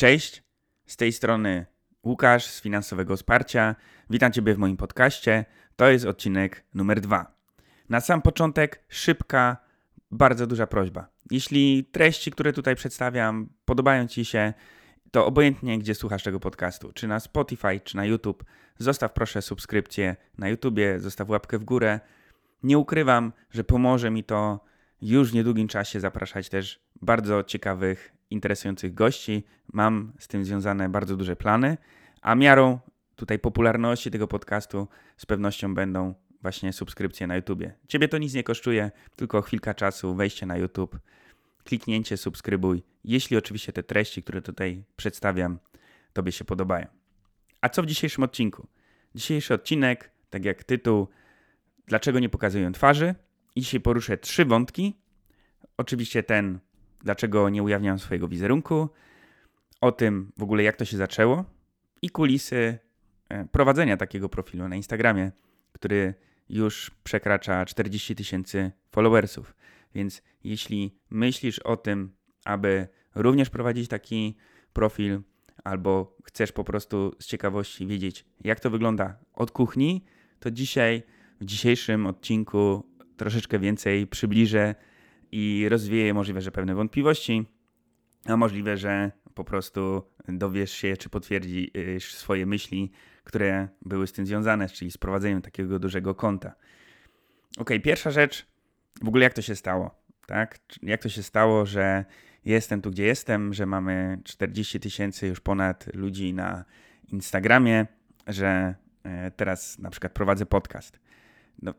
Cześć, z tej strony Łukasz z Finansowego Wsparcia. Witam Ciebie w moim podcaście. To jest odcinek numer dwa. Na sam początek szybka, bardzo duża prośba. Jeśli treści, które tutaj przedstawiam, podobają Ci się, to obojętnie gdzie słuchasz tego podcastu, czy na Spotify, czy na YouTube, zostaw proszę subskrypcję na YouTubie, zostaw łapkę w górę. Nie ukrywam, że pomoże mi to już w niedługim czasie zapraszać też bardzo ciekawych, interesujących gości. Mam z tym związane bardzo duże plany, a miarą tutaj popularności tego podcastu z pewnością będą właśnie subskrypcje na YouTubie. Ciebie to nic nie kosztuje, tylko chwilka czasu, wejście na YouTube, kliknięcie subskrybuj, jeśli oczywiście te treści, które tutaj przedstawiam, Tobie się podobają. A co w dzisiejszym odcinku? Dzisiejszy odcinek, tak jak tytuł, dlaczego nie pokazuję twarzy? I dzisiaj poruszę trzy wątki. Oczywiście ten, dlaczego nie ujawniam swojego wizerunku, o tym w ogóle jak to się zaczęło i kulisy e, prowadzenia takiego profilu na Instagramie, który już przekracza 40 tysięcy followersów. Więc jeśli myślisz o tym, aby również prowadzić taki profil, albo chcesz po prostu z ciekawości wiedzieć, jak to wygląda od kuchni, to dzisiaj, w dzisiejszym odcinku, troszeczkę więcej przybliżę i rozwieję możliwe, że pewne wątpliwości, a możliwe, że po prostu dowiesz się, czy potwierdzisz swoje myśli, które były z tym związane, czyli z prowadzeniem takiego dużego konta. Ok, pierwsza rzecz, w ogóle jak to się stało, tak? Jak to się stało, że jestem tu, gdzie jestem, że mamy 40 tysięcy już ponad ludzi na Instagramie, że e, teraz na przykład prowadzę podcast. No,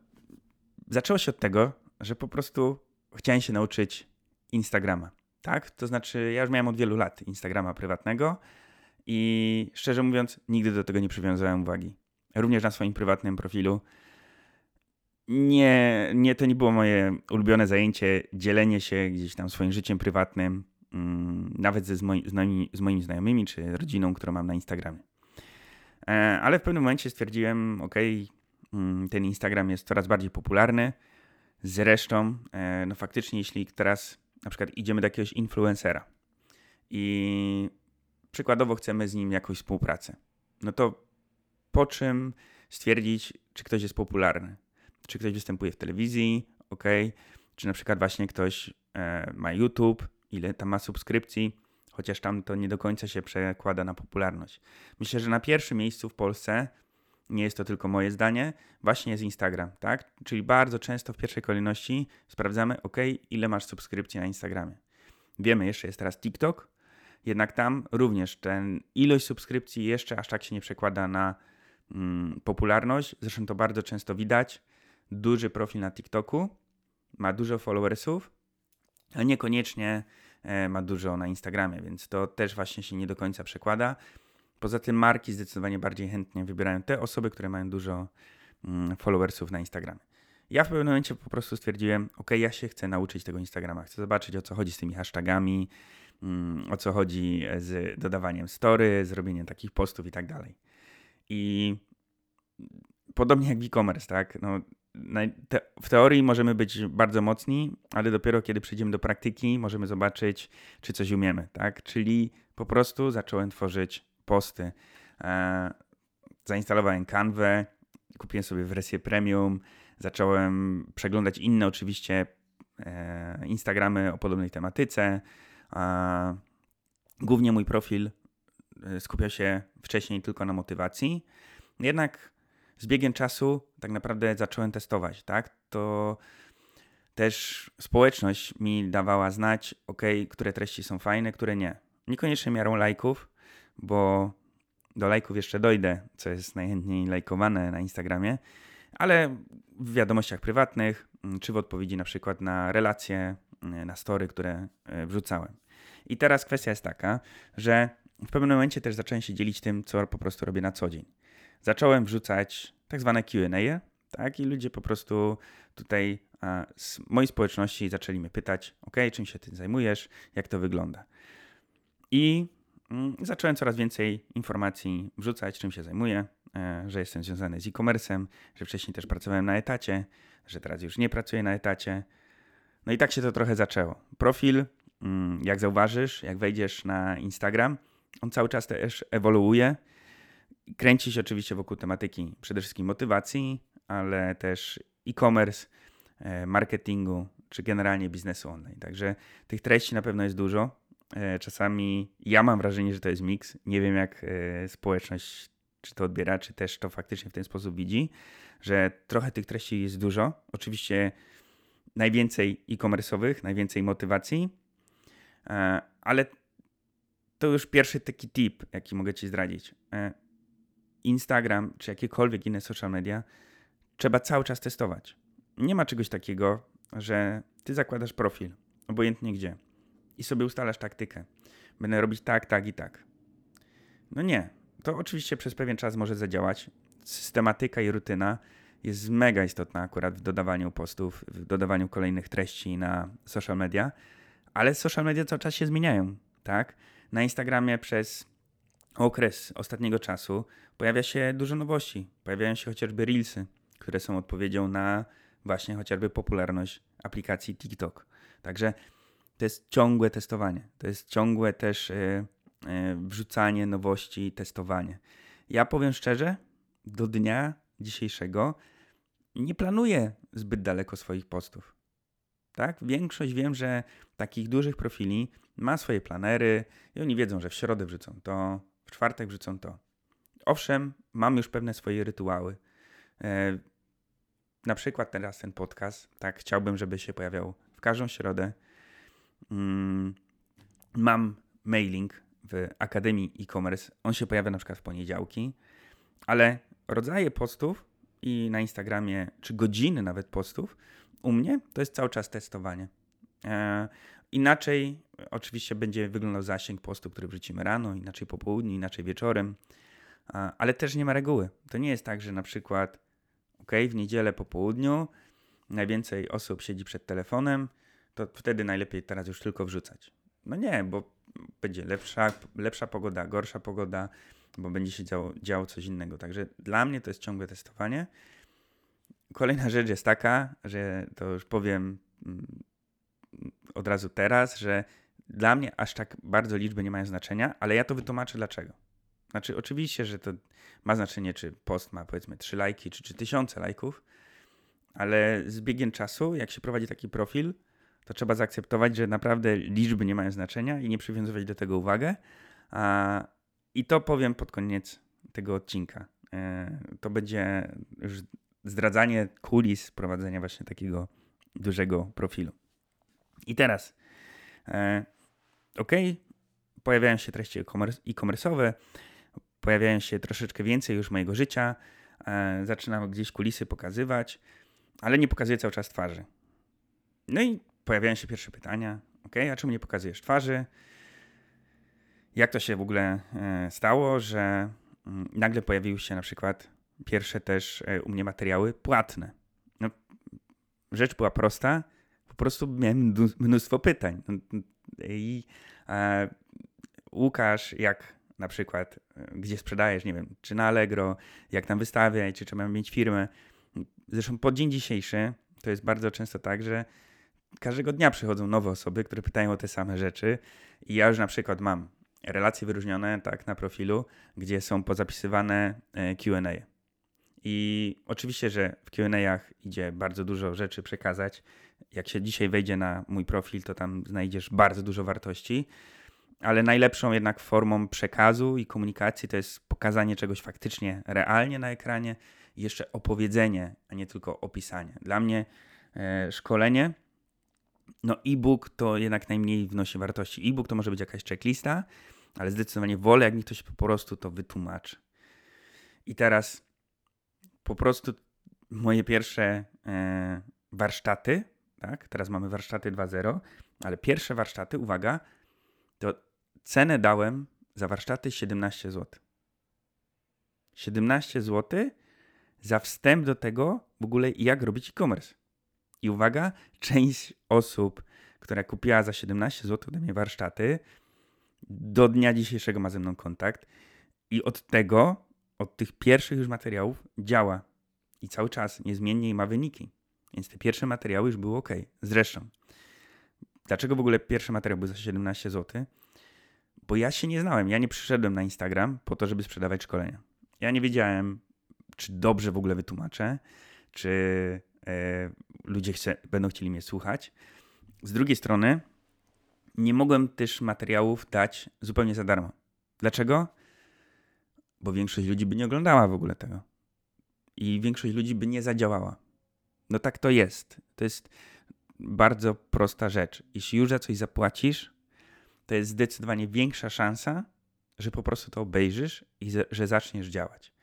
zaczęło się od tego, że po prostu chciałem się nauczyć Instagrama. Tak? To znaczy, ja już miałem od wielu lat Instagrama prywatnego i szczerze mówiąc, nigdy do tego nie przywiązałem uwagi. Również na swoim prywatnym profilu. Nie, nie, to nie było moje ulubione zajęcie, dzielenie się gdzieś tam swoim życiem prywatnym, mm, nawet ze, z, moi, z, moimi, z moimi znajomymi czy rodziną, którą mam na Instagramie. E, ale w pewnym momencie stwierdziłem, ok, mm, ten Instagram jest coraz bardziej popularny. Zresztą, e, no faktycznie, jeśli teraz na przykład idziemy do jakiegoś influencera i przykładowo chcemy z nim jakąś współpracę, no to po czym stwierdzić, czy ktoś jest popularny? Czy ktoś występuje w telewizji, ok? Czy na przykład właśnie ktoś e, ma YouTube, ile tam ma subskrypcji, chociaż tam to nie do końca się przekłada na popularność. Myślę, że na pierwszym miejscu w Polsce, nie jest to tylko moje zdanie, właśnie jest Instagram, tak? Czyli bardzo często w pierwszej kolejności sprawdzamy, ok, ile masz subskrypcji na Instagramie. Wiemy, jeszcze jest teraz TikTok, jednak tam również ten ilość subskrypcji jeszcze aż tak się nie przekłada na mm, popularność. Zresztą to bardzo często widać. Duży profil na TikToku ma dużo followersów, a niekoniecznie e, ma dużo na Instagramie, więc to też właśnie się nie do końca przekłada. Poza tym marki zdecydowanie bardziej chętnie wybierają te osoby, które mają dużo mm, followersów na Instagramie. Ja w pewnym momencie po prostu stwierdziłem, ok, ja się chcę nauczyć tego Instagrama, chcę zobaczyć o co chodzi z tymi hashtagami, Mm, o co chodzi z dodawaniem story, zrobieniem takich postów i tak dalej. I podobnie jak w e-commerce, tak? No, w teorii możemy być bardzo mocni, ale dopiero kiedy przejdziemy do praktyki, możemy zobaczyć, czy coś umiemy, tak? Czyli po prostu zacząłem tworzyć posty. E, zainstalowałem Canwę, kupiłem sobie wersję premium, zacząłem przeglądać inne oczywiście e, Instagramy o podobnej tematyce, a głównie mój profil e, skupia się wcześniej tylko na motywacji. Jednak z biegiem czasu tak naprawdę zacząłem testować, tak? To też społeczność mi dawała znać, ok, które treści są fajne, które nie. Niekoniecznie miarą lajków, bo do lajków jeszcze dojdę, co jest najchętniej lajkowane na Instagramie, ale w wiadomościach prywatnych, czy w odpowiedzi na przykład na relacje, na story, które e, wrzucałem. I teraz kwestia jest taka, że w pewnym momencie też zacząłem się dzielić tym, co po prostu robię na co dzień. Zacząłem wrzucać tak zwane QA, tak? I ludzie po prostu tutaj z mojej społeczności zaczęli mnie pytać, ok, czym się ty zajmujesz, jak to wygląda. I mm, zacząłem coraz więcej informacji wrzucać, czym się zajmuję, e, że jestem związany z e-commerce'em, że wcześniej też pracowałem na etacie, że teraz już nie pracuję na etacie. No i tak się to trochę zaczęło. Profil Mm, jak zauważysz, jak wejdziesz na Instagram, On cały czas też ewoluuje. Kręci się oczywiście wokół tematyki przede wszystkim motywacji, ale też e-commerce, e, marketingu, czy generalnie biznesu online. Także tych treści na pewno jest dużo. E, czasami ja mam wrażenie, że to jest miks. Nie wiem, jak e, społeczność czy to odbiera, czy też to faktycznie w ten sposób widzi, że trochę tych treści jest dużo. Oczywiście najwięcej e-commerce'owych, najwięcej motywacji, e, ale to już pierwszy taki tip, jaki mogę Ci zdradzić. Instagram, czy jakiekolwiek inne social media, trzeba cały czas testować. Nie ma czegoś takiego, że Ty zakładasz profil, obojętnie gdzie, i sobie ustalasz taktykę. Będę robić tak, tak i tak. No nie. To oczywiście przez pewien czas może zadziałać. Systematyka i rutyna jest mega istotna akurat w dodawaniu postów, w dodawaniu kolejnych treści na social media, ale social media cały czas się zmieniają, tak? Na Instagramie przez okres ostatniego czasu pojawia się dużo nowości. Pojawiają się chociażby Reelsy, które są odpowiedzią na właśnie chociażby popularność aplikacji TikTok. Także to jest ciągłe testowanie. To jest ciągłe też yy, yy, wrzucanie nowości, testowanie. Ja powiem szczerze, do dnia dzisiejszego nie planuję zbyt daleko swoich postów. Tak? Większość wiem, że takich dużych profili ma swoje planery i oni wiedzą, że w środę wrzucą to, w czwartek wrzucą to. Owszem, mam już pewne swoje rytuały. E, na przykład teraz ten podcast, tak, chciałbym, żeby się pojawiał w każdą środę. Mm, mam mailing w Akademii e-commerce. On się pojawia na przykład w poniedziałki, ale rodzaje postów i na Instagramie, czy godziny nawet postów, u mnie to jest cały czas testowanie. E, inaczej oczywiście będzie wyglądał zasięg postu, który wrzucimy rano, inaczej po południu, inaczej wieczorem, ale też nie ma reguły. To nie jest tak, że na przykład ok, w niedzielę po południu najwięcej osób siedzi przed telefonem, to wtedy najlepiej teraz już tylko wrzucać. No nie, bo będzie lepsza, lepsza pogoda, gorsza pogoda, bo będzie się działo, działo coś innego. Także dla mnie to jest ciągłe testowanie. Kolejna rzecz jest taka, że to już powiem mm, od razu teraz, że dla mnie aż tak bardzo liczby nie mają znaczenia, ale ja to wytłumaczę dlaczego. Znaczy, oczywiście, że to ma znaczenie, czy post ma powiedzmy 3 lajki, czy 3000 lajków, ale z biegiem czasu, jak się prowadzi taki profil, to trzeba zaakceptować, że naprawdę liczby nie mają znaczenia i nie przywiązywać do tego uwagę. I to powiem pod koniec tego odcinka. E, to będzie już zdradzanie kulis prowadzenia właśnie takiego dużego profilu. I teraz, e, ok, pojawiają się treści e-commerce'owe, pojawiają się troszeczkę więcej już mojego życia, e, zaczynam gdzieś kulisy pokazywać, ale nie pokazuję cały czas twarzy. No i pojawiają się pierwsze pytania, ok, a czemu nie pokazujesz twarzy? Jak to się w ogóle e, stało, że mm, nagle pojawiły się na przykład pierwsze też e, u mnie materiały płatne? No, rzecz była prosta, po prostu miałem mnóstwo pytań. No, I e, Łukasz, jak na przykład, e, gdzie sprzedajesz, nie wiem, czy na Allegro, jak tam wystawiać, czy trzeba mieć firmę. Zresztą po dzień dzisiejszy to jest bardzo często tak, że każdego dnia przychodzą nowe osoby, które pytają o te same rzeczy i ja już na przykład mam relacje wyróżnione tak na profilu, gdzie są pozapisywane e, Q&A. I oczywiście, że w Q&A'ach idzie bardzo dużo rzeczy przekazać. Jak się dzisiaj wejdzie na mój profil, to tam znajdziesz bardzo dużo wartości ale najlepszą jednak formą przekazu i komunikacji to jest pokazanie czegoś faktycznie realnie na ekranie i jeszcze opowiedzenie, a nie tylko opisanie. Dla mnie e, szkolenie, no e-book to jednak najmniej wnosi wartości. E-book to może być jakaś checklista, ale zdecydowanie wolę, jak mi ktoś po prostu to wytłumaczy. I teraz po prostu moje pierwsze e, warsztaty, tak? Teraz mamy warsztaty 2.0, ale pierwsze warsztaty, uwaga, to Cenę dałem za warsztaty 17 zł. 17 zł za wstęp do tego w ogóle jak robić e-commerce. I uwaga, część osób, która kupiła za 17 zł ode mnie warsztaty, do dnia dzisiejszego ma ze mną kontakt i od tego, od tych pierwszych już materiałów działa i cały czas niezmiennie ma wyniki. Więc te pierwsze materiały już były ok. Zresztą, dlaczego w ogóle pierwszy materiał był za 17 zł? Bo ja się nie znałem. Ja nie przyszedłem na Instagram po to, żeby sprzedawać szkolenia. Ja nie wiedziałem, czy dobrze w ogóle wytłumaczę, czy ludzie chce, będą chcieli mnie słuchać. Z drugiej strony, nie mogłem też materiałów dać zupełnie za darmo. Dlaczego? Bo większość ludzi by nie oglądała w ogóle tego. I większość ludzi by nie zadziałała. No tak to jest. To jest bardzo prosta rzecz. Jeśli już za coś zapłacisz, to jest zdecydowanie większa szansa, że po prostu to obejrzysz i że zaczniesz działać.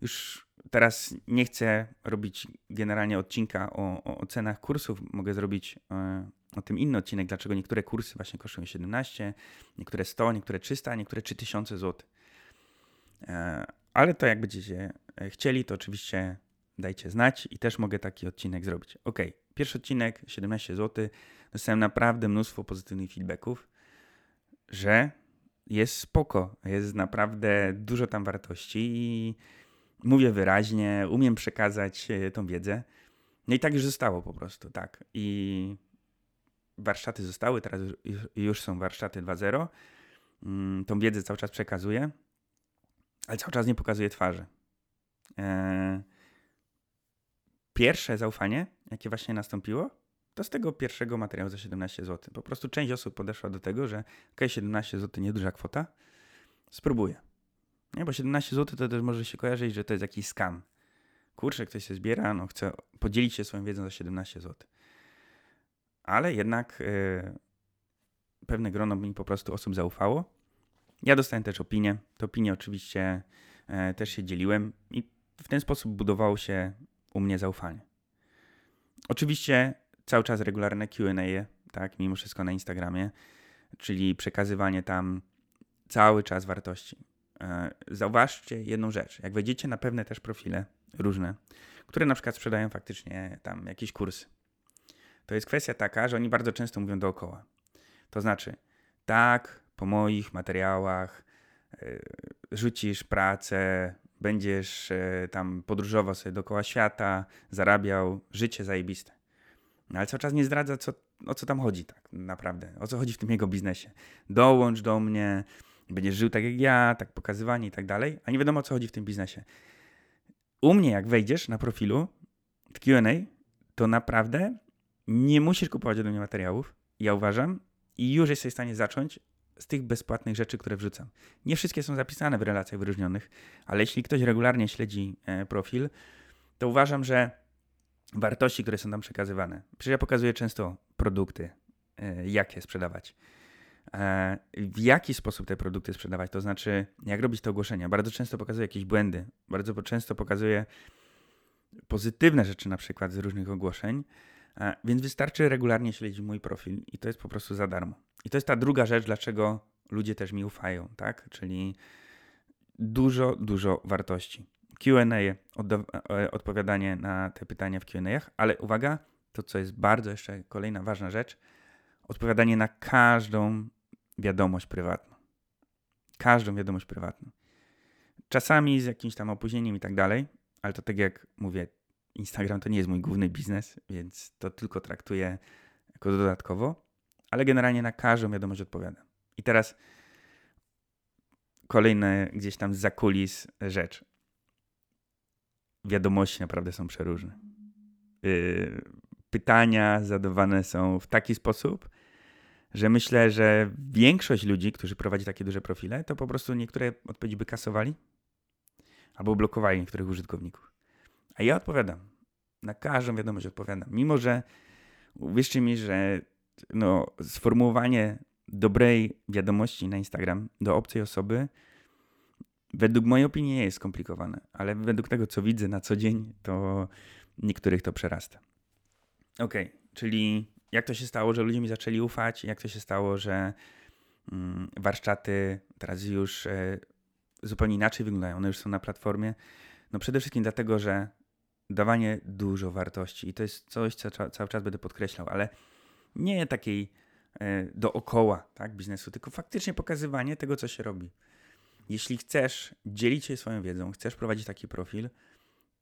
Już teraz nie chcę robić generalnie odcinka o, o cenach kursów. Mogę zrobić e, o tym inny odcinek, dlaczego niektóre kursy właśnie kosztują 17, niektóre 100, niektóre 300, a niektóre 3000 zł. E, ale to jak będziecie e, chcieli, to oczywiście dajcie znać i też mogę taki odcinek zrobić. Ok, pierwszy odcinek, 17 zł. Dostałem naprawdę mnóstwo pozytywnych feedbacków, że jest spoko, jest naprawdę dużo tam wartości i mówię wyraźnie, umiem przekazać e, tą wiedzę. No i tak już zostało po prostu, tak. I warsztaty zostały, teraz już są warsztaty 2.0. Mm, tą wiedzę cały czas przekazuję, ale cały czas nie pokazuję twarzy. E, pierwsze zaufanie, jakie właśnie nastąpiło, to z tego pierwszego materiału za 17 zł. Po prostu część osób podeszła do tego, że ok, 17 zł nieduża kwota, spróbuję. Nie, bo 17 zł to też może się kojarzyć, że to jest jakiś skam. Kurczę, ktoś się zbiera, no chce podzielić się swoją wiedzą za 17 zł. Ale jednak yy, pewne grono mi po prostu osób zaufało. Ja dostałem też opinię. Te opinie oczywiście yy, też się dzieliłem i w ten sposób budowało się u mnie zaufanie. Oczywiście cały czas regularne Q&A, tak, mimo wszystko na Instagramie, czyli przekazywanie tam cały czas wartości. E, zauważcie jedną rzecz. Jak wejdziecie na pewne też profile różne, które na przykład sprzedają faktycznie tam jakieś kursy, to jest kwestia taka, że oni bardzo często mówią dookoła. To znaczy, tak, po moich materiałach yy, rzucisz pracę, będziesz yy, tam podróżował sobie dookoła świata, zarabiał, życie zajebiste. No, ale cały czas nie zdradza, co, o co tam chodzi tak naprawdę, o co chodzi w tym jego biznesie. Dołącz do mnie, będziesz żył tak jak ja, tak pokazywanie i tak dalej, a nie wiadomo o co chodzi w tym biznesie. U mnie, jak wejdziesz na profilu w QA, to naprawdę nie musisz kupować ode mnie materiałów, ja uważam, i już jesteś w stanie zacząć z tych bezpłatnych rzeczy, które wrzucam. Nie wszystkie są zapisane w relacjach wyróżnionych, ale jeśli ktoś regularnie śledzi e, profil, to uważam, że wartości, które są tam przekazywane. Przecież ja pokazuję często produkty, e, jak je sprzedawać. E, w jaki sposób te produkty sprzedawać, to znaczy jak robić te ogłoszenia. Bardzo często pokazuję jakieś błędy, bardzo często pokazuję pozytywne rzeczy na przykład z różnych ogłoszeń, e, więc wystarczy regularnie śledzić mój profil i to jest po prostu za darmo. I to jest ta druga rzecz, dlaczego ludzie też mi ufają, tak? Czyli dużo, dużo wartości. QA, e, odpowiadanie na te pytania w QA, ale uwaga, to co jest bardzo jeszcze kolejna ważna rzecz, odpowiadanie na każdą wiadomość prywatną. Każdą wiadomość prywatną. Czasami z jakimś tam opóźnieniem i tak dalej, ale to tak jak mówię, Instagram to nie jest mój główny biznes, więc to tylko traktuję jako dodatkowo, ale generalnie na każdą wiadomość odpowiadam. I teraz kolejne gdzieś tam za kulis rzecz. Wiadomości naprawdę są przeróżne. Yy, pytania zadawane są w taki sposób, że myślę, że większość ludzi, którzy prowadzi takie duże profile, to po prostu niektóre odpowiedzi by kasowali albo blokowali niektórych użytkowników. A ja odpowiadam. Na każdą wiadomość odpowiadam. Mimo, że uwierzcie mi, że no, sformułowanie dobrej wiadomości na Instagram do obcej osoby według mojej opinii nie jest skomplikowane, ale według tego, co widzę na co dzień, to niektórych to przerasta. Ok, czyli jak to się stało, że ludzie mi zaczęli ufać, jak to się stało, że mm, warsztaty teraz już e, zupełnie inaczej wyglądają, one już są na platformie. No przede wszystkim dlatego, że dawanie dużo wartości i to jest coś, co cały czas będę podkreślał, ale nie takiej e, dookoła tak, biznesu, tylko faktycznie pokazywanie tego, co się robi. Jeśli chcesz dzielić się swoją wiedzą, chcesz prowadzić taki profil,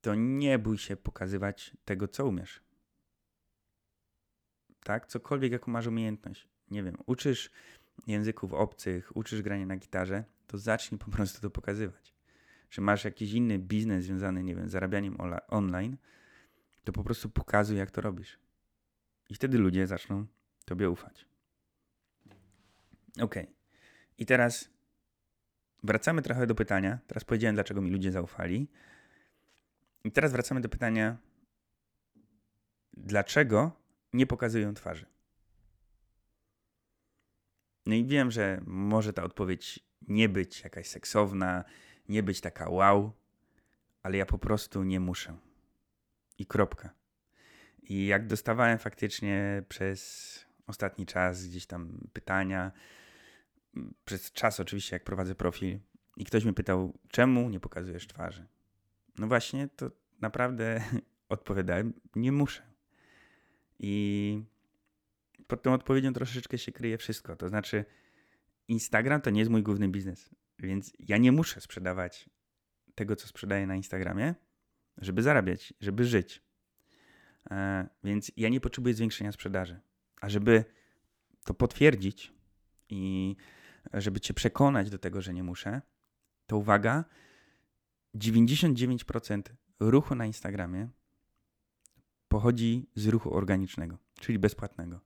to nie bój się pokazywać tego, co umiesz tak? Cokolwiek, jaką masz umiejętność. Nie wiem, uczysz języków obcych, uczysz grania na gitarze, to zacznij po prostu to pokazywać. Czy masz jakiś inny biznes związany, nie wiem, z zarabianiem online, to po prostu pokazuj, jak to robisz. I wtedy ludzie zaczną tobie ufać. Ok. I teraz wracamy trochę do pytania. Teraz powiedziałem, dlaczego mi ludzie zaufali. I teraz wracamy do pytania, dlaczego nie pokazują twarzy? No i wiem, że może ta odpowiedź nie być jakaś seksowna, nie być taka wow, ale ja po prostu nie muszę. I kropka. I jak dostawałem faktycznie przez ostatni czas gdzieś tam pytania, przez czas oczywiście, jak prowadzę profil, i ktoś mnie pytał, czemu nie pokazujesz twarzy? No właśnie, to naprawdę odpowiadałem, nie muszę. I pod tą odpowiedzią troszeczkę się kryje wszystko. To znaczy, Instagram to nie jest mój główny biznes, więc ja nie muszę sprzedawać tego, co sprzedaję na Instagramie, żeby zarabiać, żeby żyć. E, więc ja nie potrzebuję zwiększenia sprzedaży. A żeby to potwierdzić i żeby cię przekonać do tego, że nie muszę, to uwaga, 99% ruchu na Instagramie pochodzi z ruchu organicznego, czyli bezpłatnego.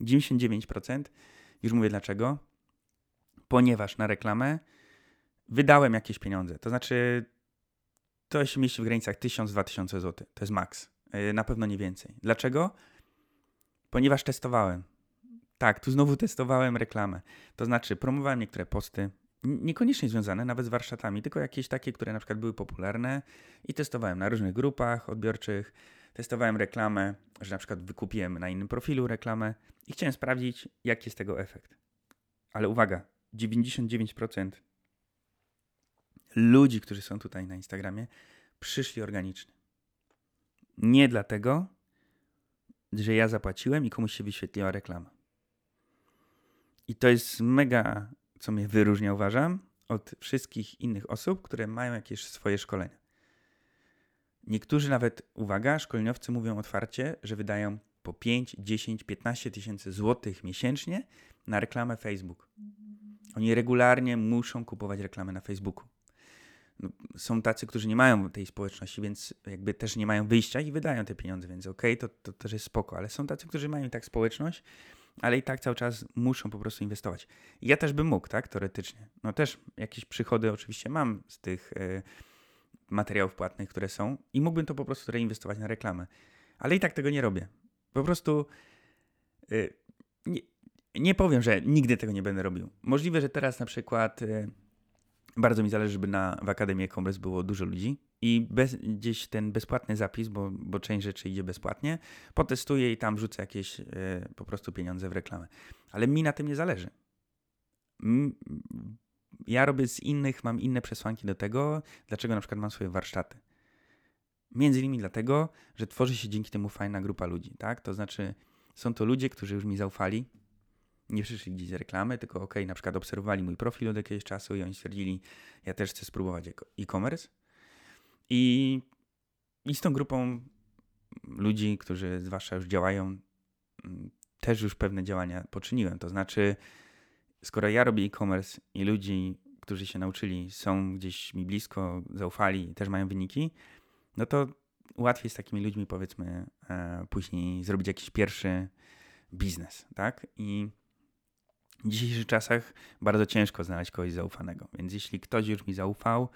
99%. Już mówię dlaczego. Ponieważ na reklamę wydałem jakieś pieniądze. To znaczy, to się mieści w granicach 1000-2000 zł. To jest maks. E, na pewno nie więcej. Dlaczego? Ponieważ testowałem. Tak, tu znowu testowałem reklamę. To znaczy, promowałem niektóre posty, niekoniecznie związane nawet z warsztatami, tylko jakieś takie, które na przykład były popularne i testowałem na różnych grupach odbiorczych. Testowałem reklamę, że na przykład wykupiłem na innym profilu reklamę i chciałem sprawdzić, jaki jest tego efekt. Ale uwaga, 99% ludzi, którzy są tutaj na Instagramie, przyszli organicznie. Nie dlatego, że ja zapłaciłem i komuś się wyświetliła reklama. I to jest mega, co mnie wyróżnia, uważam, od wszystkich innych osób, które mają jakieś swoje szkolenia. Niektórzy nawet, uwaga, szkoleniowcy mówią otwarcie, że wydają po 5, 10, 15 tysięcy złotych miesięcznie na reklamę Facebook. Oni regularnie muszą kupować reklamy na Facebooku. No, są tacy, którzy nie mają tej społeczności, więc jakby też nie mają wyjścia i wydają te pieniądze, więc okej, okay, to, to też jest spoko, ale są tacy, którzy mają i tak społeczność, ale i tak cały czas muszą po prostu inwestować. ja też bym mógł, tak, teoretycznie. No też jakieś przychody oczywiście mam z tych y, materiałów płatnych, które są i mógłbym to po prostu reinwestować na reklamę. Ale i tak tego nie robię. Po prostu y, nie, nie powiem, że nigdy tego nie będę robił. Możliwe, że teraz na przykład y, bardzo mi zależy, żeby na, w Akademii e-commerce było dużo ludzi i bez, gdzieś ten bezpłatny zapis, bo, bo część rzeczy idzie bezpłatnie, potestuję i tam wrzucę jakieś y, po prostu pieniądze w reklamę. Ale mi na tym nie zależy. Ja robię z innych, mam inne przesłanki do tego, dlaczego na przykład mam swoje warsztaty. Między innymi dlatego, że tworzy się dzięki temu fajna grupa ludzi, tak? To znaczy, są to ludzie, którzy już mi zaufali, nie przyszli gdzieś z reklamy, tylko ok, na przykład obserwowali mój profil od jakiegoś czasu i oni stwierdzili, ja też chcę spróbować e-commerce. I, I z tą grupą ludzi, którzy zwłaszcza już działają, mm, też już pewne działania poczyniłem. To znaczy, skoro ja robię e-commerce i ludzi, którzy się nauczyli, są gdzieś mi blisko, zaufali, też mają wyniki, no to łatwiej z takimi ludźmi, powiedzmy, e, później zrobić jakiś pierwszy biznes, tak? I w dzisiejszych czasach bardzo ciężko znaleźć kogoś zaufanego. Więc jeśli ktoś już mi zaufał,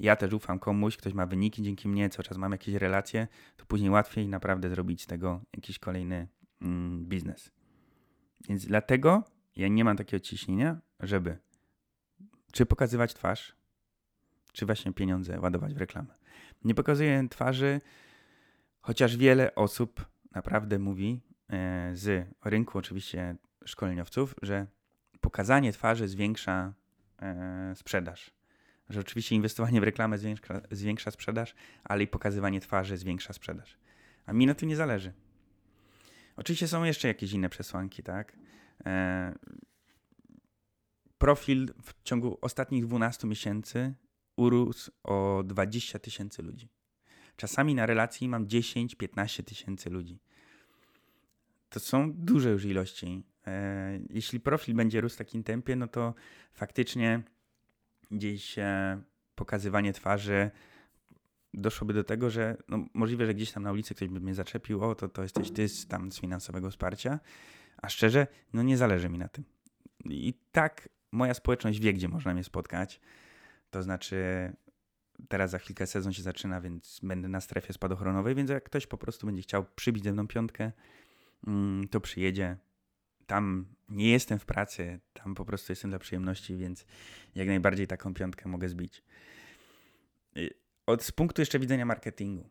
ja też ufam komuś, ktoś ma wyniki dzięki mnie, cały czas mam jakieś relacje, to później łatwiej naprawdę zrobić z tego jakiś kolejny mm, biznes. Więc dlatego ja nie mam takiego ciśnienia, żeby czy pokazywać twarz, czy właśnie pieniądze ładować w reklamę. Nie pokazuję twarzy, chociaż wiele osób naprawdę mówi e, z rynku oczywiście szkoleniowców, że pokazanie twarzy zwiększa e, sprzedaż. Że oczywiście inwestowanie w reklamę zwiększa, zwiększa sprzedaż, ale i pokazywanie twarzy zwiększa sprzedaż. A mi na tym nie zależy. Oczywiście są jeszcze jakieś inne przesłanki, tak? E, profil w ciągu ostatnich 12 miesięcy urósł o 20 tysięcy ludzi. Czasami na relacji mam 10-15 tysięcy ludzi. To są duże już ilości E, jeśli profil będzie rósł w takim tempie, no to faktycznie gdzieś e, pokazywanie twarzy doszłoby do tego, że no, możliwe, że gdzieś tam na ulicy ktoś by mnie zaczepił, o to, to jesteś ty z, tam z finansowego wsparcia, a szczerze, no nie zależy mi na tym. I tak moja społeczność wie, gdzie można mnie spotkać. To znaczy, teraz za chwilkę sezon się zaczyna, więc będę na strefie spadochronowej, więc jak ktoś po prostu będzie chciał przybić ze mną piątkę, mm, to przyjedzie. Tam nie jestem w pracy, tam po prostu jestem dla przyjemności, więc jak najbardziej taką piątkę mogę zbić. Y, od z punktu jeszcze widzenia marketingu.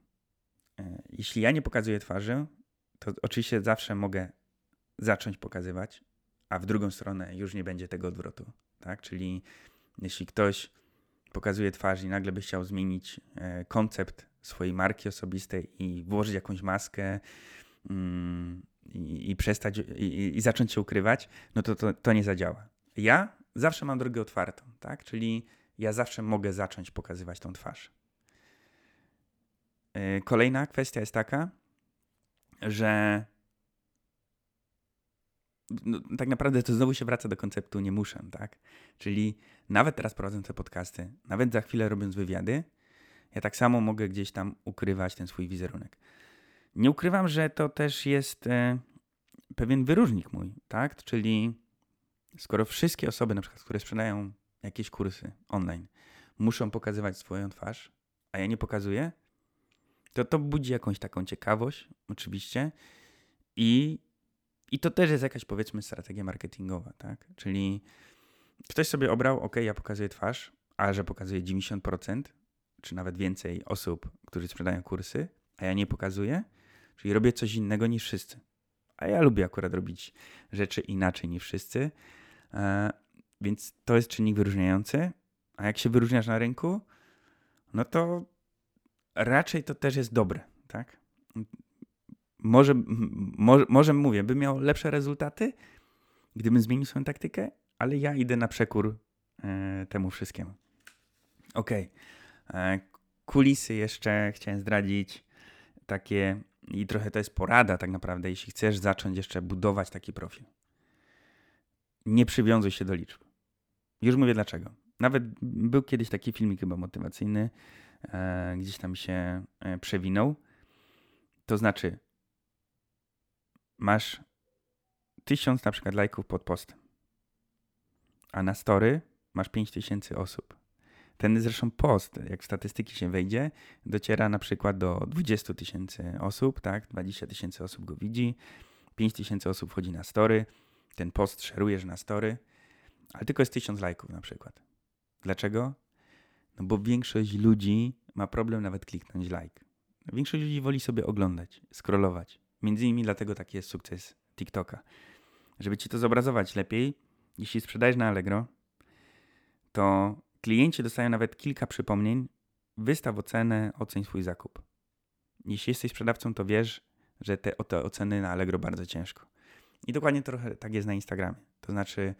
Y, jeśli ja nie pokazuję twarzy, to oczywiście zawsze mogę zacząć pokazywać, a w drugą stronę już nie będzie tego odwrotu. Tak? Czyli jeśli ktoś pokazuje twarz i nagle by chciał zmienić e, koncept swojej marki osobistej i włożyć jakąś maskę mm, i, i, przestać i, i, zacząć się ukrywać, no to, to to nie zadziała. Ja zawsze mam drogę otwartą, tak? Czyli ja zawsze mogę zacząć pokazywać tą twarz. E, kolejna kwestia jest taka, że no, tak naprawdę to znowu się wraca do konceptu nie muszę, tak? Czyli nawet teraz prowadząc te podcasty, nawet za chwilę robiąc wywiady, ja tak samo mogę gdzieś tam ukrywać ten swój wizerunek. Nie ukrywam, że to też jest e, pewien wyróżnik mój, tak? Czyli skoro wszystkie osoby, na przykład, które sprzedają jakieś kursy online, muszą pokazywać swoją twarz, a ja nie pokazuję, to to budzi jakąś taką ciekawość, oczywiście, i i to też jest jakaś, powiedzmy, strategia marketingowa, tak? Czyli ktoś sobie obrał, ok, ja pokazuję twarz, a że pokazuję 90%, czy nawet więcej osób, którzy sprzedają kursy, a ja nie pokazuję, czyli robię coś innego niż wszyscy. A ja lubię akurat robić rzeczy inaczej niż wszyscy, e, więc to jest czynnik wyróżniający. A jak się wyróżniasz na rynku, no to raczej to też jest dobre, tak? Może, może, może mówię, bym miał lepsze rezultaty, gdybym zmienił swoją taktykę, ale ja idę na przekór e, temu wszystkiemu. Ok. E, kulisy jeszcze chciałem zdradzić. Takie, i trochę to jest porada tak naprawdę, jeśli chcesz zacząć jeszcze budować taki profil. Nie przywiązuj się do liczb. Już mówię dlaczego. Nawet był kiedyś taki filmik chyba motywacyjny, e, gdzieś tam się e, przewinął. To znaczy, masz tysiąc na przykład lajków pod postem, a na story masz 5000 osób. Ten zresztą post, jak w statystyki się wejdzie, dociera na przykład do 20 tysięcy osób, tak? 20 tysięcy osób go widzi, 5 tysięcy osób wchodzi na story, ten post szerujesz na story, ale tylko jest 1000 lajków na przykład. Dlaczego? No bo większość ludzi ma problem nawet kliknąć like. Większość ludzi woli sobie oglądać, scrollować. Między innymi dlatego taki jest sukces TikToka. Żeby ci to zobrazować lepiej, jeśli sprzedajesz na Allegro, to klienci dostają nawet kilka przypomnień, wystaw ocenę, oceń swój zakup. Jeśli jesteś sprzedawcą, to wiesz, że te, te oceny na Allegro bardzo ciężko. I dokładnie trochę tak jest na Instagramie. To znaczy,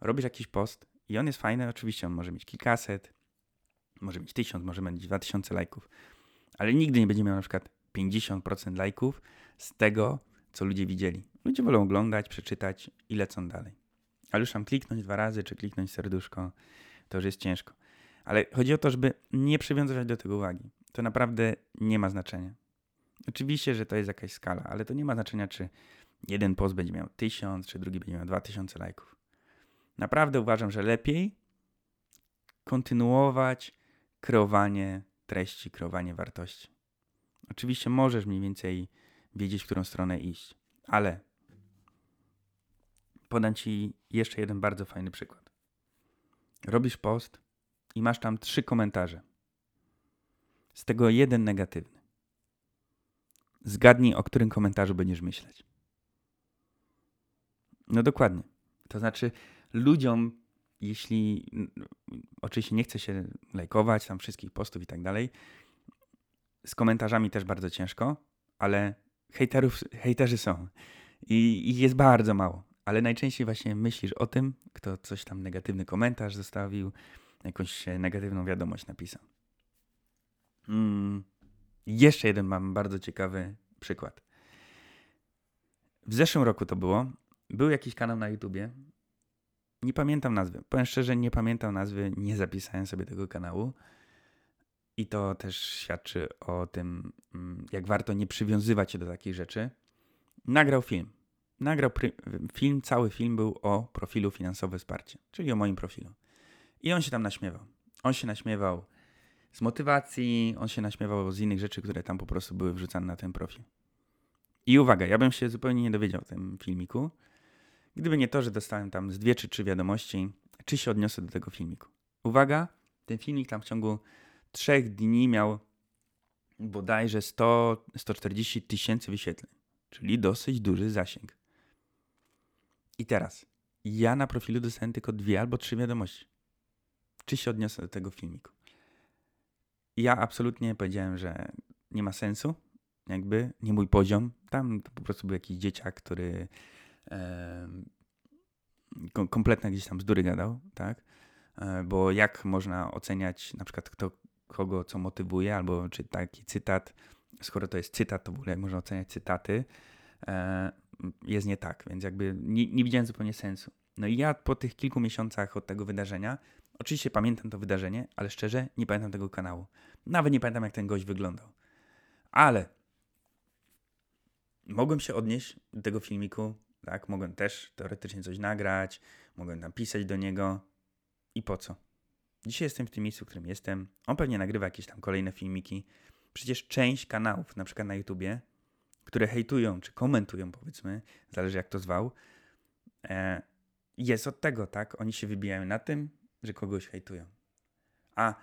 robisz jakiś post i on jest fajny, oczywiście on może mieć kilkaset, może mieć tysiąc, może mieć dwa tysiące lajków, ale nigdy nie będzie miał na przykład 50% lajków z tego, co ludzie widzieli. Ludzie wolą oglądać, przeczytać i lecą dalej. Ale już tam kliknąć dwa razy, czy kliknąć serduszko, to już jest ciężko. Ale chodzi o to, żeby nie przywiązywać do tego uwagi. To naprawdę nie ma znaczenia. Oczywiście, że to jest jakaś skala, ale to nie ma znaczenia, czy jeden post będzie miał 1000, czy drugi będzie miał 2000 lajków. Naprawdę uważam, że lepiej kontynuować kreowanie treści, kreowanie wartości. Oczywiście możesz mniej więcej wiedzieć, w którą stronę iść, ale podam Ci jeszcze jeden bardzo fajny przykład. Robisz post i masz tam trzy komentarze. Z tego jeden negatywny. Zgadnij, o którym komentarzu będziesz myśleć. No dokładnie. To znaczy, ludziom, jeśli oczywiście nie chce się lajkować tam wszystkich postów i tak dalej, z komentarzami też bardzo ciężko, ale hejterów, hejterzy są. I ich jest bardzo mało. Ale najczęściej właśnie myślisz o tym, kto coś tam negatywny komentarz zostawił, jakąś negatywną wiadomość napisał. Mm. Jeszcze jeden mam bardzo ciekawy przykład. W zeszłym roku to było. był jakiś kanał na YouTubie. Nie pamiętam nazwy. Powiem szczerze, nie pamiętam nazwy, nie zapisałem sobie tego kanału. I to też świadczy o tym, mm, jak warto nie przywiązywać się do takich rzeczy. Nagrał film. Nagrał film, cały film był o profilu finansowe wsparcie, czyli o moim profilu. I on się tam naśmiewał. On się naśmiewał z motywacji, on się naśmiewał z innych rzeczy, które tam po prostu były wrzucane na ten profil. I uwaga, ja bym się zupełnie nie dowiedział w tym filmiku, gdyby nie to, że dostałem tam z dwie czy trzy wiadomości, czy się odniosę do tego filmiku. Uwaga, ten filmik tam w ciągu trzech dni miał bodajże 100, 140 tysięcy wyświetleń, czyli dosyć duży zasięg. I teraz, ja na profilu dostałem tylko dwie albo trzy wiadomości. Czy się odniosę do tego filmiku? Ja absolutnie powiedziałem, że nie ma sensu, jakby nie mój poziom. Tam po prostu był jakiś dzieciak, który e, kompletnie gdzieś tam bzdury gadał, tak? E, bo jak można oceniać na przykład kto, kogo co motywuje, albo czy taki cytat, skoro to jest cytat, to w ogóle można oceniać cytaty, e, jest nie tak, więc jakby nie, nie widziałem zupełnie sensu. No i ja po tych kilku miesiącach od tego wydarzenia, oczywiście pamiętam to wydarzenie, ale szczerze nie pamiętam tego kanału. Nawet nie pamiętam, jak ten gość wyglądał. Ale mogłem się odnieść do tego filmiku, tak? Mogłem też teoretycznie coś nagrać, mogłem napisać do niego. I po co? Dzisiaj jestem w tym miejscu, w którym jestem. On pewnie nagrywa jakieś tam kolejne filmiki. Przecież część kanałów, na przykład na YouTubie, które hejtują czy komentują, powiedzmy, zależy jak to zwał, e, jest od tego, tak? Oni się wybijają na tym, że kogoś hejtują. A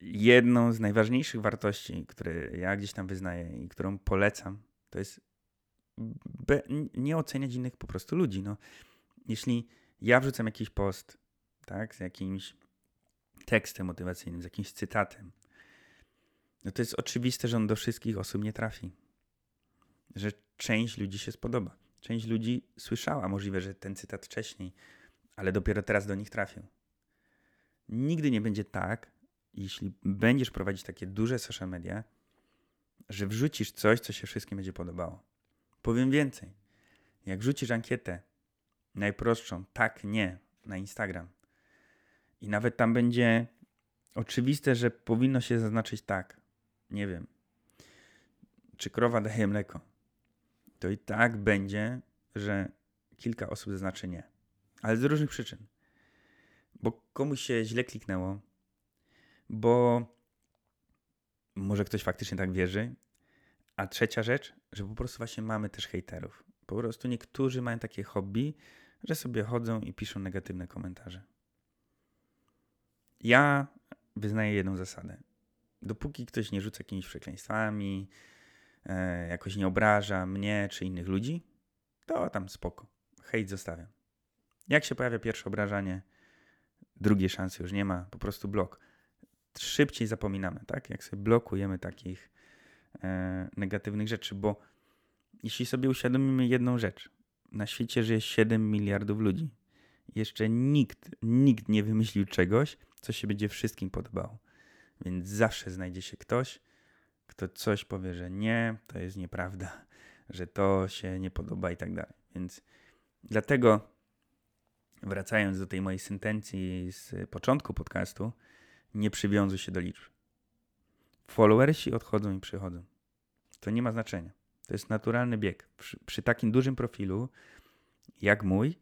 jedną z najważniejszych wartości, które ja gdzieś tam wyznaję i którą polecam, to jest nie oceniać innych po prostu ludzi. No, jeśli ja wrzucam jakiś post, tak, z jakimś tekstem motywacyjnym, z jakimś cytatem, no to jest oczywiste, że on do wszystkich osób nie trafi. Że część ludzi się spodoba. Część ludzi słyszała możliwe, że ten cytat wcześniej, ale dopiero teraz do nich trafił. Nigdy nie będzie tak, jeśli będziesz prowadzić takie duże social media, że wrzucisz coś, co się wszystkim będzie podobało. Powiem więcej. Jak wrzucisz ankietę najprostszą, tak, nie, na Instagram i nawet tam będzie oczywiste, że powinno się zaznaczyć tak, nie wiem, czy krowa daje mleko, to i tak będzie, że kilka osób zaznaczy nie. Ale z różnych przyczyn. Bo komuś się źle kliknęło, bo może ktoś faktycznie tak wierzy. A trzecia rzecz, że po prostu właśnie mamy też hejterów. Po prostu niektórzy mają takie hobby, że sobie chodzą i piszą negatywne komentarze. Ja wyznaję jedną zasadę. Dopóki ktoś nie rzuca jakimiś przekleństwami, e, jakoś nie obraża mnie czy innych ludzi, to tam spoko. Hejt zostawiam. Jak się pojawia pierwsze obrażanie, drugiej szansy już nie ma, po prostu blok szybciej zapominamy, tak? Jak sobie blokujemy takich e, negatywnych rzeczy, bo jeśli sobie uświadomimy jedną rzecz, na świecie żyje 7 miliardów ludzi. Jeszcze nikt, nikt nie wymyślił czegoś, co się będzie wszystkim podobało. Więc zawsze znajdzie się ktoś, kto coś powie, że nie, to jest nieprawda, że to się nie podoba i tak dalej. Więc dlatego, wracając do tej mojej sentencji z początku podcastu, nie przywiązuj się do liczb. Followersi odchodzą i przychodzą. To nie ma znaczenia. To jest naturalny bieg. Przy, przy, takim dużym profilu, jak mój,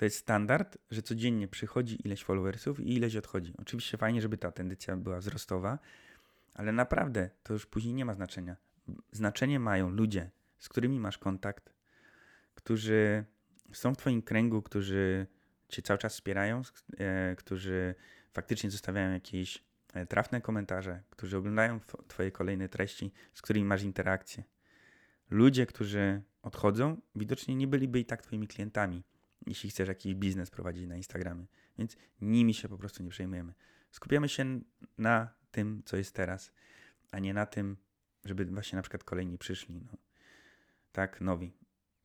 to jest standard, że codziennie przychodzi ileś followersów i ileś odchodzi. Oczywiście fajnie, żeby ta tendencja była wzrostowa, ale naprawdę to już później nie ma znaczenia. Znaczenie mają ludzie, z którymi masz kontakt, którzy są w Twoim kręgu, którzy Cię cały czas wspierają, e, którzy faktycznie zostawiają jakieś e, trafne komentarze, którzy oglądają Twoje kolejne treści, z którymi masz interakcję. Ludzie, którzy odchodzą, widocznie nie byliby i tak Twoimi klientami, jeśli chcesz jakiś biznes prowadzić na Instagramie. Więc nimi się po prostu nie przejmujemy. Skupiamy się na tym, co jest teraz, a nie na tym, żeby właśnie na przykład kolejni przyszli. No. Tak, nowi.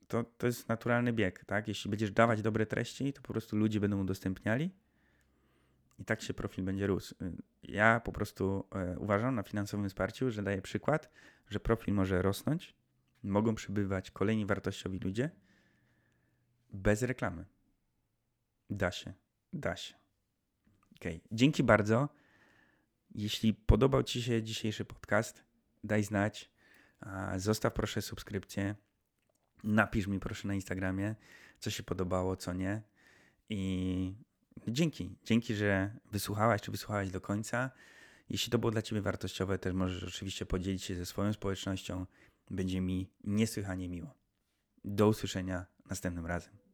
To, to jest naturalny bieg, tak? Jeśli będziesz dawać dobre treści, to po prostu ludzie będą udostępniali i tak się profil będzie rósł. Ja po prostu e, uważam na finansowym wsparciu, że daję przykład, że profil może rosnąć mogą przybywać kolejni wartościowi ludzie bez reklamy. Da się, da się. Ok, dzięki bardzo. Jeśli podobał Ci się dzisiejszy podcast, daj znać. Zostaw proszę subskrypcję. Napisz mi proszę na Instagramie, co się podobało, co nie. I dzięki. Dzięki, że wysłuchałaś czy wysłuchałaś do końca. Jeśli to było dla Ciebie wartościowe, też możesz oczywiście podzielić się ze swoją społecznością. Będzie mi niesłychanie miło. Do usłyszenia następnym razem.